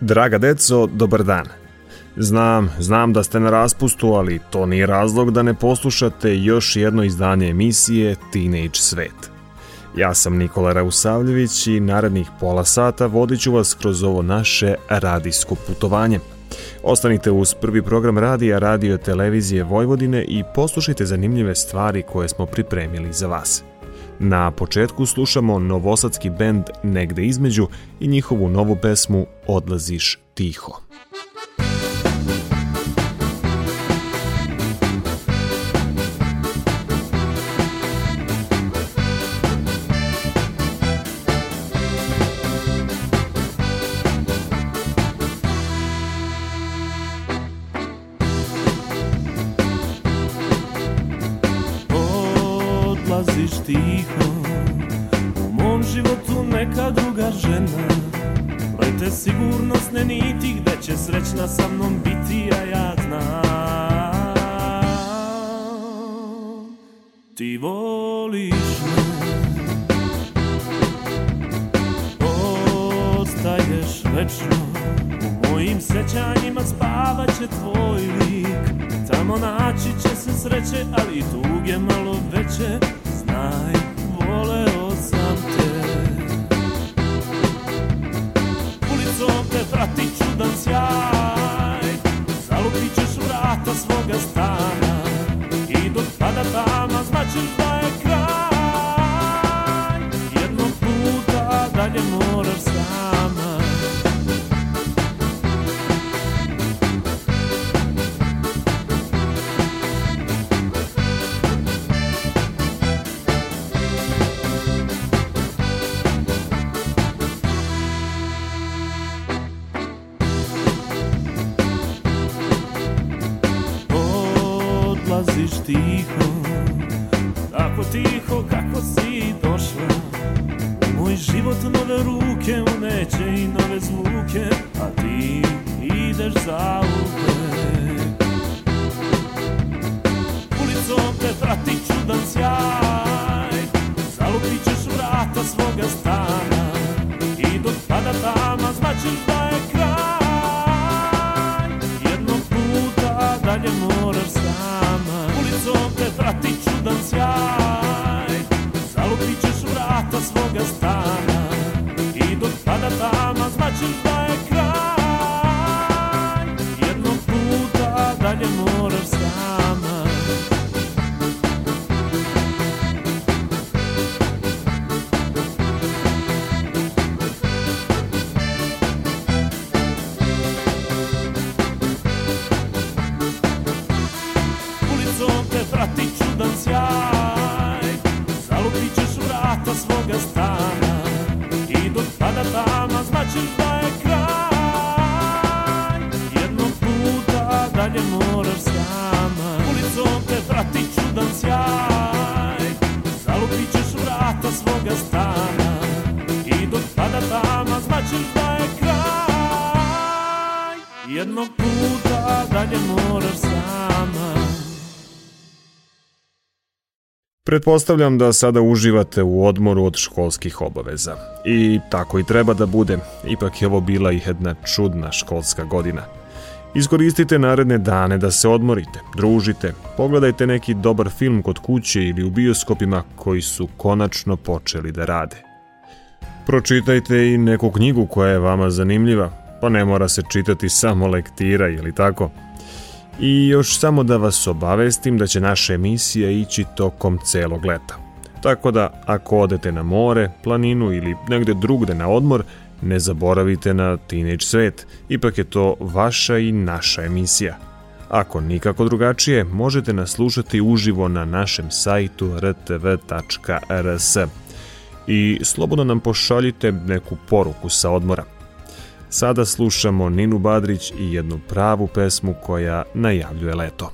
Draga deco, dobar dan. Znam, znam da ste na raspustu, ali to nije razlog da ne poslušate još jedno izdanje emisije Teenage Svet. Ja sam Nikola Rausavljević i narednih pola sata vodit ću vas kroz ovo naše radijsko putovanje. Ostanite uz prvi program radija Radio Televizije Vojvodine i poslušajte zanimljive stvari koje smo pripremili za vas. Na početku slušamo novosadski bend Negde između i njihovu novu pesmu Odlaziš tiho. Životu neka druga žena. Lete sigurnosne niti Gde će srećna sa mnom biti A ja znam. Ti voliš me. Ostaješ večno U mojim sećanjima spavaće tvoj lik. Tamo naći će se sreće, ali i tuge malo veće. Znaj, straty cudancjaj, zalubicisz lata swego stanu. Pretpostavljam da sada uživate u odmoru od školskih obaveza. I tako i treba da bude. Ipak je ovo bila i jedna čudna školska godina. Iskoristite naredne dane da se odmorite, družite, pogledajte neki dobar film kod kuće ili u bioskopima koji su konačno počeli da rade. Pročitajte i neku knjigu koja je vama zanimljiva, pa ne mora se čitati samo lektira ili tako. I još samo da vas obavestim da će naša emisija ići tokom celog leta. Tako da ako odete na more, planinu ili negde drugde na odmor, ne zaboravite na Teenage Svet, ipak je to vaša i naša emisija. Ako nikako drugačije, možete nas slušati uživo na našem sajtu rtv.rs i slobodno nam pošaljite neku poruku sa odmora. Sada slušamo Ninu Badrić i jednu pravu pesmu koja najavljuje leto.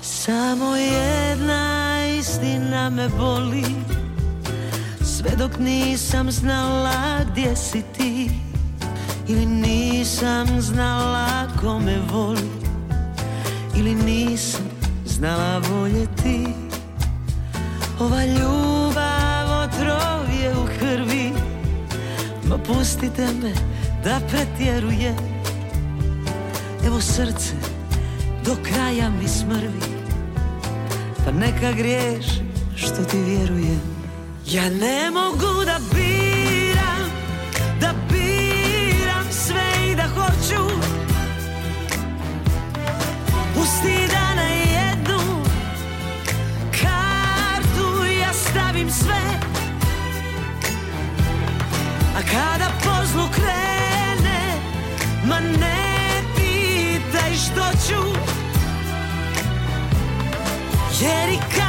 Samo jedna istina me boli Sve dok nisam znala gdje si ti Ili nisam znala ko me voli Ili nisam znala voljeti Ova ljubav otrov je u krvi Ma pustite me da pretjerujem Evo srce do kraja mi smrvi Pa neka griješi što ti vjerujem Ja ne mogu da biram Da biram sve i da hoću. Pusti da na jednu Kartu ja stavim sve. A kada po zlu krene Ma ne pitaj što ću. Jer i kada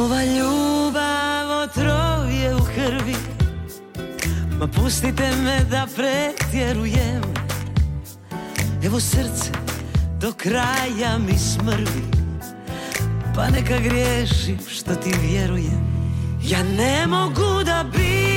Ova ljubav otrov je u krvi Ma pustite me da pretjerujem. Evo srce do kraja mi smrvi Pa neka griješim što ti vjerujem. Ja ne mogu da biram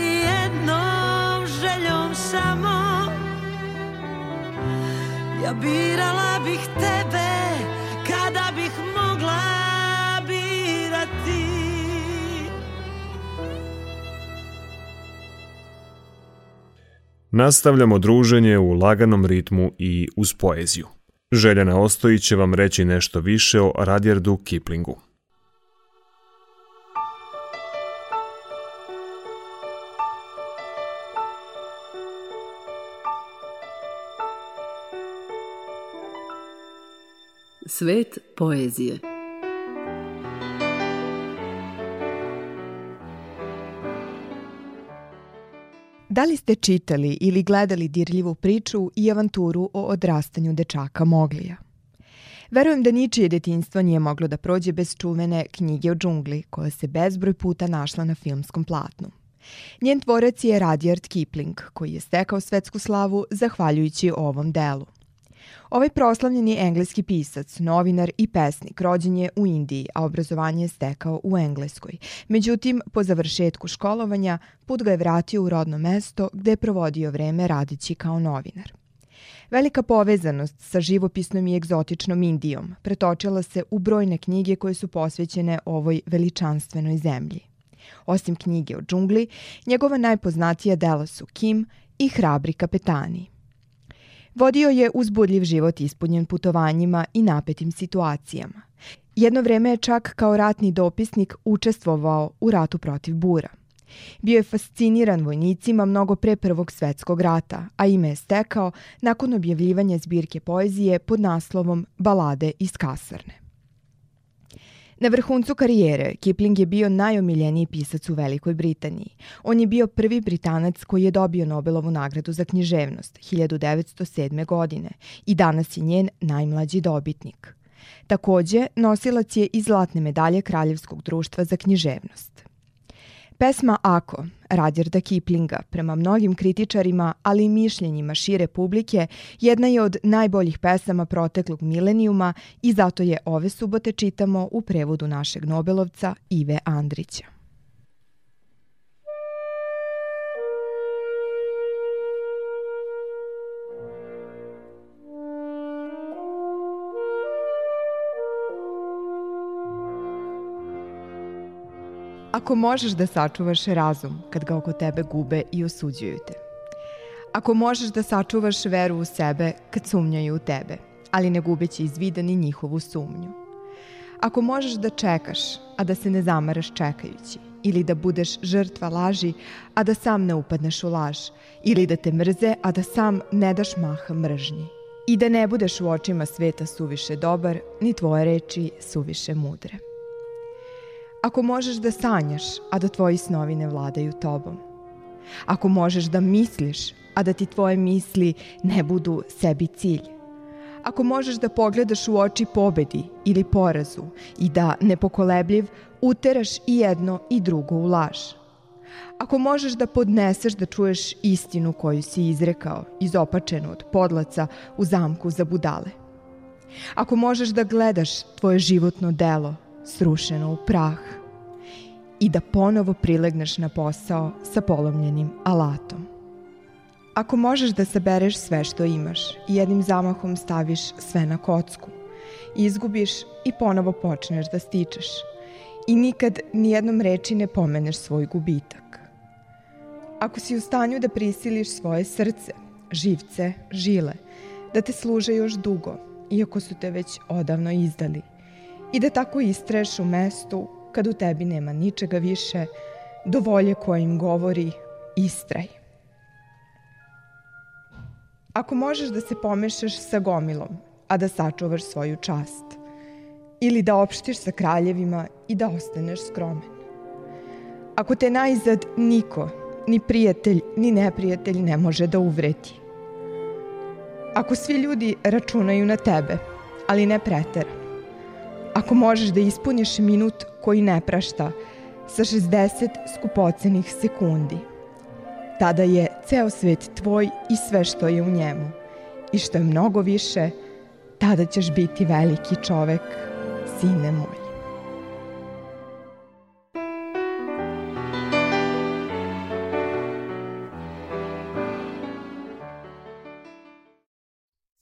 jednom željom samo Ja birala bih tebe kada bih mogla birati Nastavljamo druženje u laganom ritmu i uz poeziju. Željana Ostojić će vam reći nešto više o Radjardu Kiplingu. Svet poezije Da li ste čitali ili gledali dirljivu priču i avanturu o odrastanju dečaka Moglija? Verujem da ničije detinstvo nije moglo da prođe bez čuvene knjige o džungli, koja se bezbroj puta našla na filmskom platnu. Njen tvorac je Rudyard Kipling, koji je stekao svetsku slavu zahvaljujući ovom delu. Ovaj proslavljeni engleski pisac, novinar i pesnik rođen je u Indiji, a obrazovanje je stekao u Engleskoj. Međutim, po završetku školovanja, put ga je vratio u rodno mesto gde je provodio vreme radići kao novinar. Velika povezanost sa živopisnom i egzotičnom Indijom pretočila se u brojne knjige koje su posvećene ovoj veličanstvenoj zemlji. Osim knjige o džungli, njegova najpoznatija dela su Kim i Hrabri kapetani. Vodio je uzbudljiv život ispunjen putovanjima i napetim situacijama. Jedno vreme je čak kao ratni dopisnik učestvovao u ratu protiv Bura. Bio je fasciniran vojnicima mnogo pre Prvog svetskog rata, a ime je stekao nakon objavljivanja zbirke poezije pod naslovom Balade iz kasarne. Na vrhuncu karijere Kipling je bio najomiljeniji pisac u Velikoj Britaniji. On je bio prvi Britanac koji je dobio Nobelovu nagradu za književnost 1907. godine i danas je njen najmlađi dobitnik. Takođe, nosilac je i zlatne medalje Kraljevskog društva za književnost. Pesma Ako, Radjarda Kiplinga, prema mnogim kritičarima, ali i mišljenjima šire publike, jedna je od najboljih pesama proteklog milenijuma i zato je ove subote čitamo u prevodu našeg Nobelovca Ive Andrića. Ako možeš da sačuvaš razum kad ga oko tebe gube i osuđuju te. Ako možeš da sačuvaš veru u sebe kad sumnjaju u tebe, ali ne gubeći iz vida ni njihovu sumnju. Ako možeš da čekaš, a da se ne zamaraš čekajući, ili da budeš žrtva laži, a da sam ne upadneš u laž, ili da te mrze, a da sam ne daš maha mržnji. I da ne budeš u očima sveta suviše dobar, ni tvoje reči suviše mudre. Ako možeš da sanjaš, a da tvoji snovi ne vladaju tobom. Ako možeš da misliš, a da ti tvoje misli ne budu sebi cilj. Ako možeš da pogledaš u oči pobedi ili porazu i da, nepokolebljiv, uteraš i jedno i drugo u laž. Ako možeš da podneseš da čuješ istinu koju si izrekao, izopačenu od podlaca u zamku za budale. Ako možeš da gledaš tvoje životno delo, srušeno u prah i da ponovo prilegneš na posao sa polomljenim alatom. Ako možeš da sabereš sve što imaš i jednim zamahom staviš sve na kocku, izgubiš i ponovo počneš da stičeš i nikad nijednom reči ne pomeneš svoj gubitak. Ako si u stanju da prisiliš svoje srce, živce, žile, da te služe još dugo, iako su te već odavno izdali – i da tako istreš u mestu kad u tebi nema ničega više do volje kojim govori istraj. Ako možeš da se pomešaš sa gomilom, a da sačuvaš svoju čast, ili da opštiš sa kraljevima i da ostaneš skromen. Ako te najzad niko, ni prijatelj, ni neprijatelj ne može da uvreti. Ako svi ljudi računaju na tebe, ali ne pretera, ako možeš da ispuniš minut koji ne prašta sa 60 skupocenih sekundi. Tada je ceo svet tvoj i sve što je u njemu. I što je mnogo više, tada ćeš biti veliki čovek, sine moj.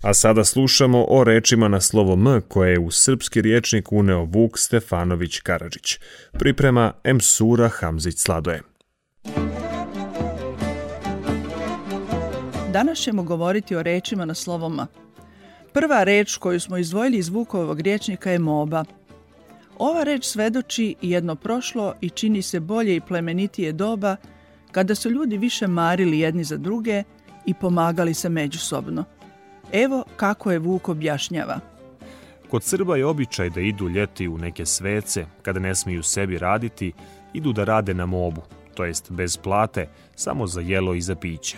A sada slušamo o rečima na slovo M koje je u srpski riječnik uneo Vuk Stefanović Karadžić. Priprema M. Sura Hamzić Sladoje. Danas ćemo govoriti o rečima na slovo M. Prva reč koju smo izdvojili iz Vukovog riječnika je moba. Ova reč svedoči jedno prošlo i čini se bolje i plemenitije doba kada su ljudi više marili jedni za druge i pomagali se međusobno – Evo kako je Vuk objašnjava. Kod Srba je običaj da idu ljeti u neke svece, kada ne smiju sebi raditi, idu da rade na mobu, to jest bez plate, samo za jelo i za piće.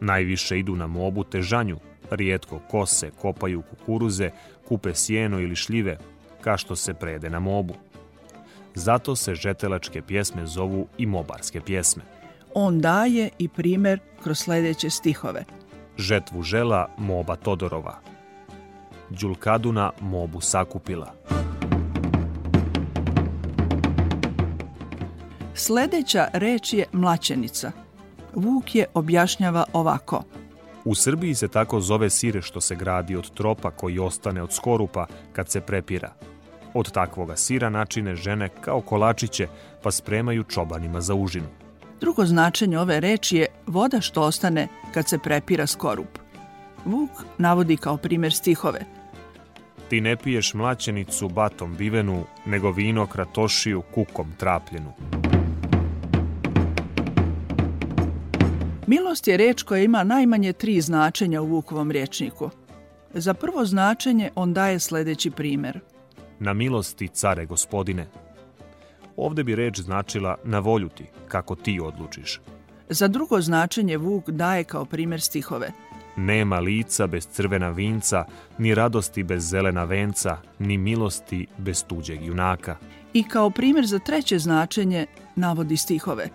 Najviše idu na mobu težanju, Rijetko kose, kopaju kukuruze, kupe sjeno ili šljive, ka što se prede na mobu. Zato se žetelačke pjesme zovu i mobarske pjesme. On daje i primer kroz sljedeće stihove. Žetvu žela moba Todorova. Đulkaduna mobu sakupila. Sljedeća reč je mlačenica. Vuk je objašnjava ovako. U Srbiji se tako zove sir što se gradi od tropa koji ostane od skorupa kad se prepira. Od takvoga sira načine žene kao kolačiće pa spremaju čobanima za užinu. Drugo značenje ove reči je voda što ostane kad se prepira skorup. Vuk navodi kao primjer stihove. Ti ne piješ mlaćenicu batom bivenu, nego vino kratošiju kukom trapljenu. Milost je reč koja ima najmanje tri značenja u Vukovom rječniku. Za prvo značenje on daje sljedeći primjer. Na milosti, care gospodine. Ovdje bi reč značila na volju ti, kako ti odlučiš. Za drugo značenje Vuk daje kao primjer stihove. Nema lica bez crvena vinca, ni radosti bez zelena venca, ni milosti bez tuđeg junaka. I kao primjer za treće značenje navodi stihove.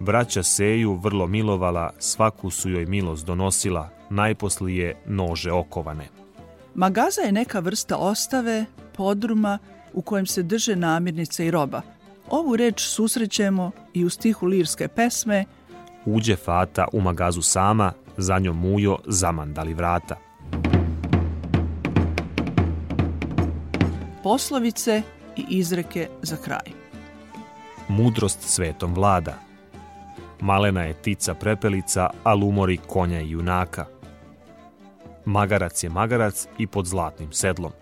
Braća Seju vrlo milovala, svaku su joj milost donosila, najposlije nože okovane. Magaza je neka vrsta ostave, podruma u kojem se drže namirnice i roba. Ovu reč susrećemo i u stihu lirske pesme Uđe fata u magazu sama, za njom mujo zamandali vrata. poslovice i izreke za kraj. Mudrost svetom vlada. Malena je tica prepelica, a lumori konja i junaka. Magarac je magarac i pod zlatnim sedlom.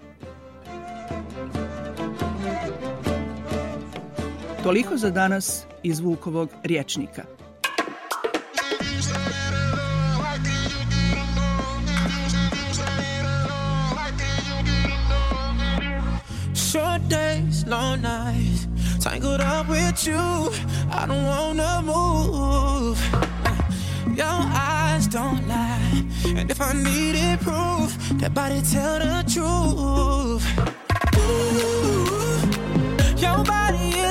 Toliko za danas iz Vukovog rječnika. Short days, long nights, tangled up with you. I don't wanna move. Your eyes don't lie, and if I needed proof, that body tell the truth. Ooh, your body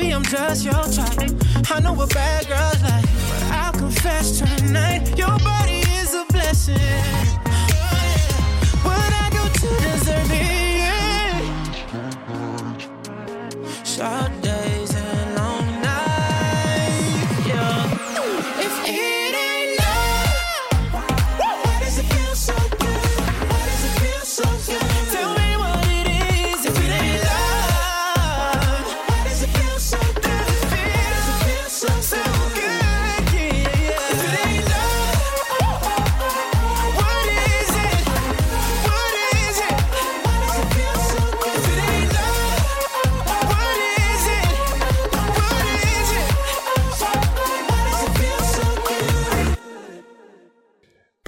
Maybe I'm just your type. I know what bad girls like, but I'll confess tonight, your body is a blessing. What I do to deserve it? Yeah. If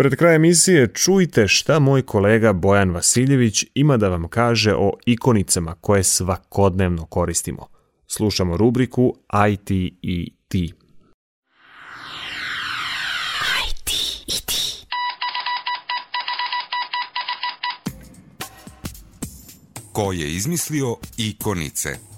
Pred kraj emisije čujte šta moj kolega Bojan Vasiljević ima da vam kaže o ikonicama koje svakodnevno koristimo. Slušamo rubriku IT i ti. Ko je izmislio ikonice?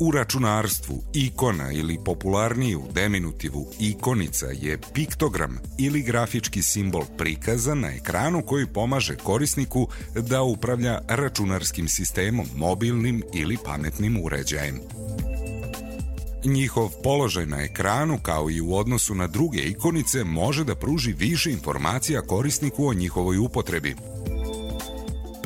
U računarstvu ikona ili popularniji u deminutivu ikonica je piktogram ili grafički simbol prikaza na ekranu koji pomaže korisniku da upravlja računarskim sistemom, mobilnim ili pametnim uređajem. Njihov položaj na ekranu, kao i u odnosu na druge ikonice, može da pruži više informacija korisniku o njihovoj upotrebi.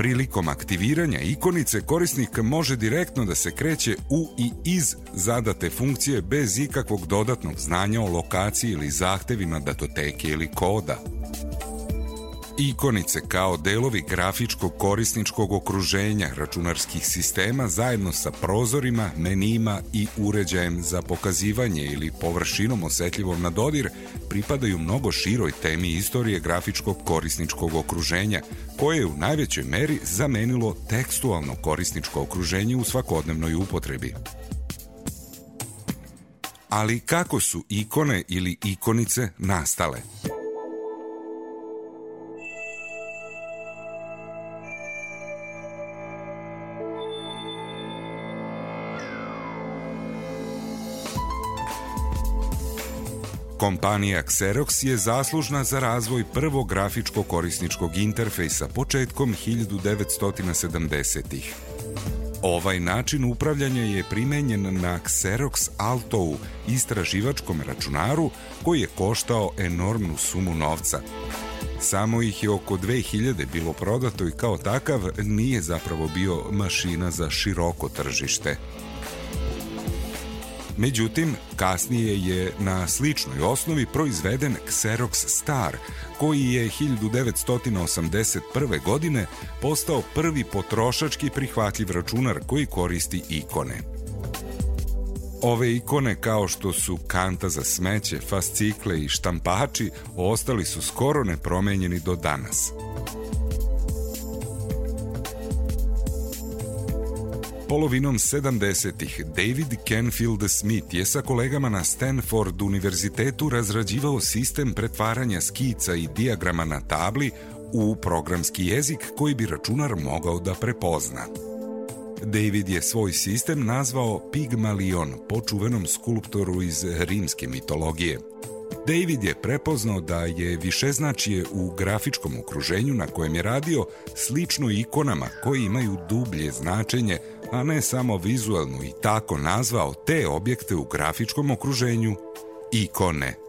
Prilikom aktiviranja ikonice korisnik može direktno da se kreće u i iz zadate funkcije bez ikakvog dodatnog znanja o lokaciji ili zahtevima datoteke ili koda. Ikonice kao delovi grafičkog korisničkog okruženja računarskih sistema zajedno sa prozorima, menima i uređajem za pokazivanje ili površinom osetljivom na dodir pripadaju mnogo široj temi istorije grafičkog korisničkog okruženja, koje je u najvećoj meri zamenilo tekstualno korisničko okruženje u svakodnevnoj upotrebi. Ali kako su ikone ili ikonice nastale? Kompanija Xerox je zaslužna za razvoj prvog grafičko-korisničkog interfejsa početkom 1970-ih. Ovaj način upravljanja je primenjen na Xerox Altou, istraživačkom računaru koji je koštao enormnu sumu novca. Samo ih je oko 2000 bilo prodato i kao takav nije zapravo bio mašina za široko tržište. Međutim, kasnije je na sličnoj osnovi proizveden Xerox Star, koji je 1981. godine postao prvi potrošački prihvatljiv računar koji koristi ikone. Ove ikone kao što su kanta za smeće, fascikle i štampači ostali su skoro nepromenjeni do danas. Polovinom 70-ih David Canfield Smith je sa kolegama na Stanford univerzitetu razrađivao sistem pretvaranja skica i dijagrama na tabli u programski jezik koji bi računar mogao da prepozna. David je svoj sistem nazvao Pygmalion po čuvenom skulptoru iz rimske mitologije. David je prepoznao da je višeznačije u grafičkom okruženju na kojem je radio slično ikonama koji imaju dublje značenje a ne samo vizualnu i tako nazvao te objekte u grafičkom okruženju ikone.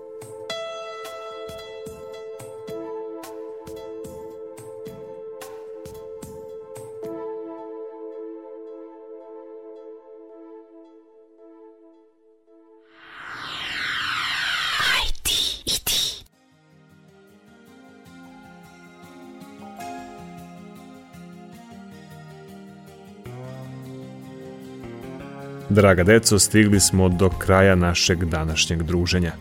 Draga deco, stigli smo do kraja našeg današnjeg druženja.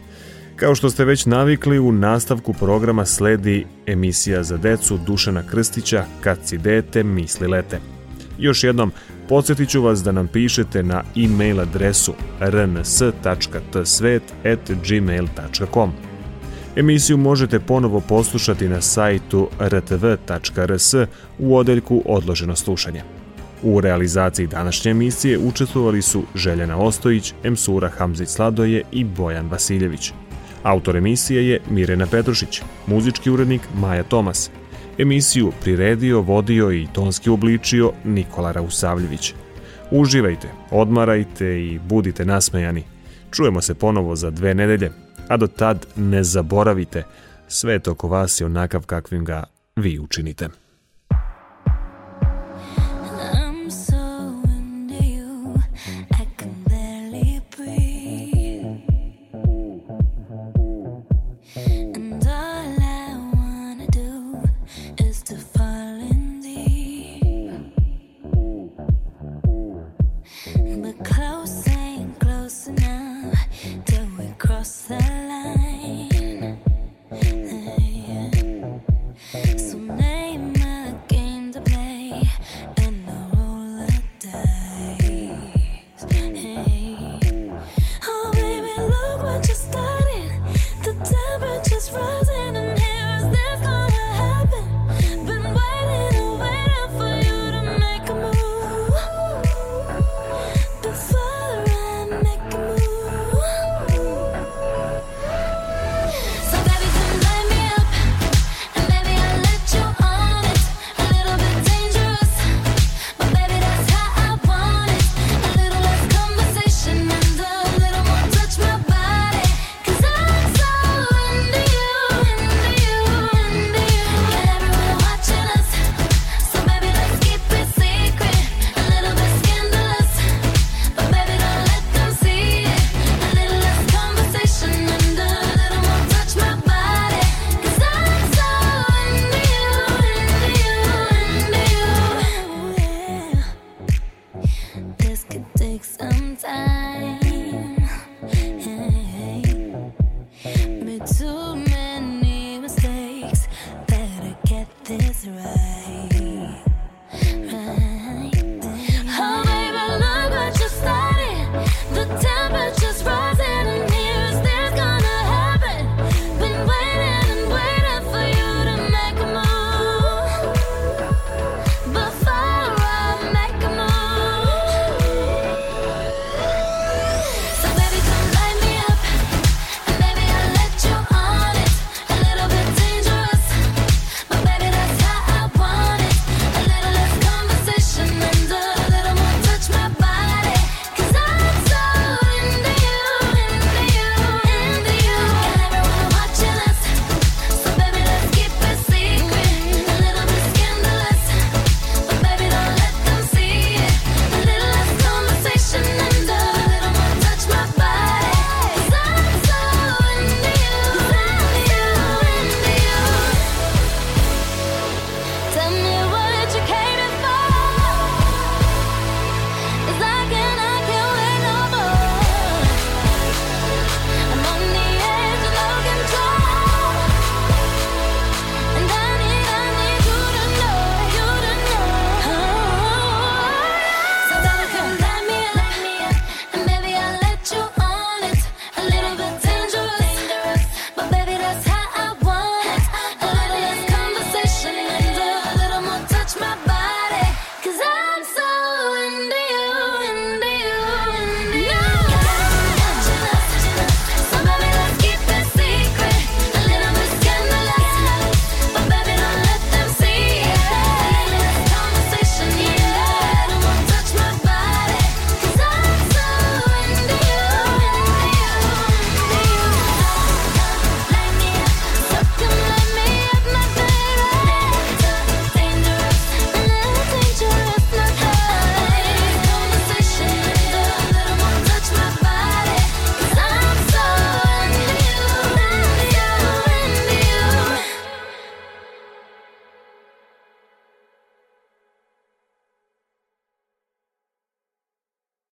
Kao što ste već navikli, u nastavku programa sledi emisija za decu Dušana Krstića Kad si dete, misli lete. Još jednom, podsjetit ću vas da nam pišete na e-mail adresu rns.tsvet.gmail.com. Emisiju možete ponovo poslušati na sajtu rtv.rs u odeljku Odloženo slušanje. U realizaciji današnje emisije učestvovali su Željana Ostojić, Emsura Hamzić Sladoje i Bojan Vasiljević. Autor emisije je Mirena Petrušić, muzički urednik Maja Tomas. Emisiju priredio, vodio i tonski obličio Nikola Rausavljević. Uživajte, odmarajte i budite nasmejani. Čujemo se ponovo za dve nedelje, a do tad ne zaboravite, svet oko vas je onakav kakvim ga vi učinite.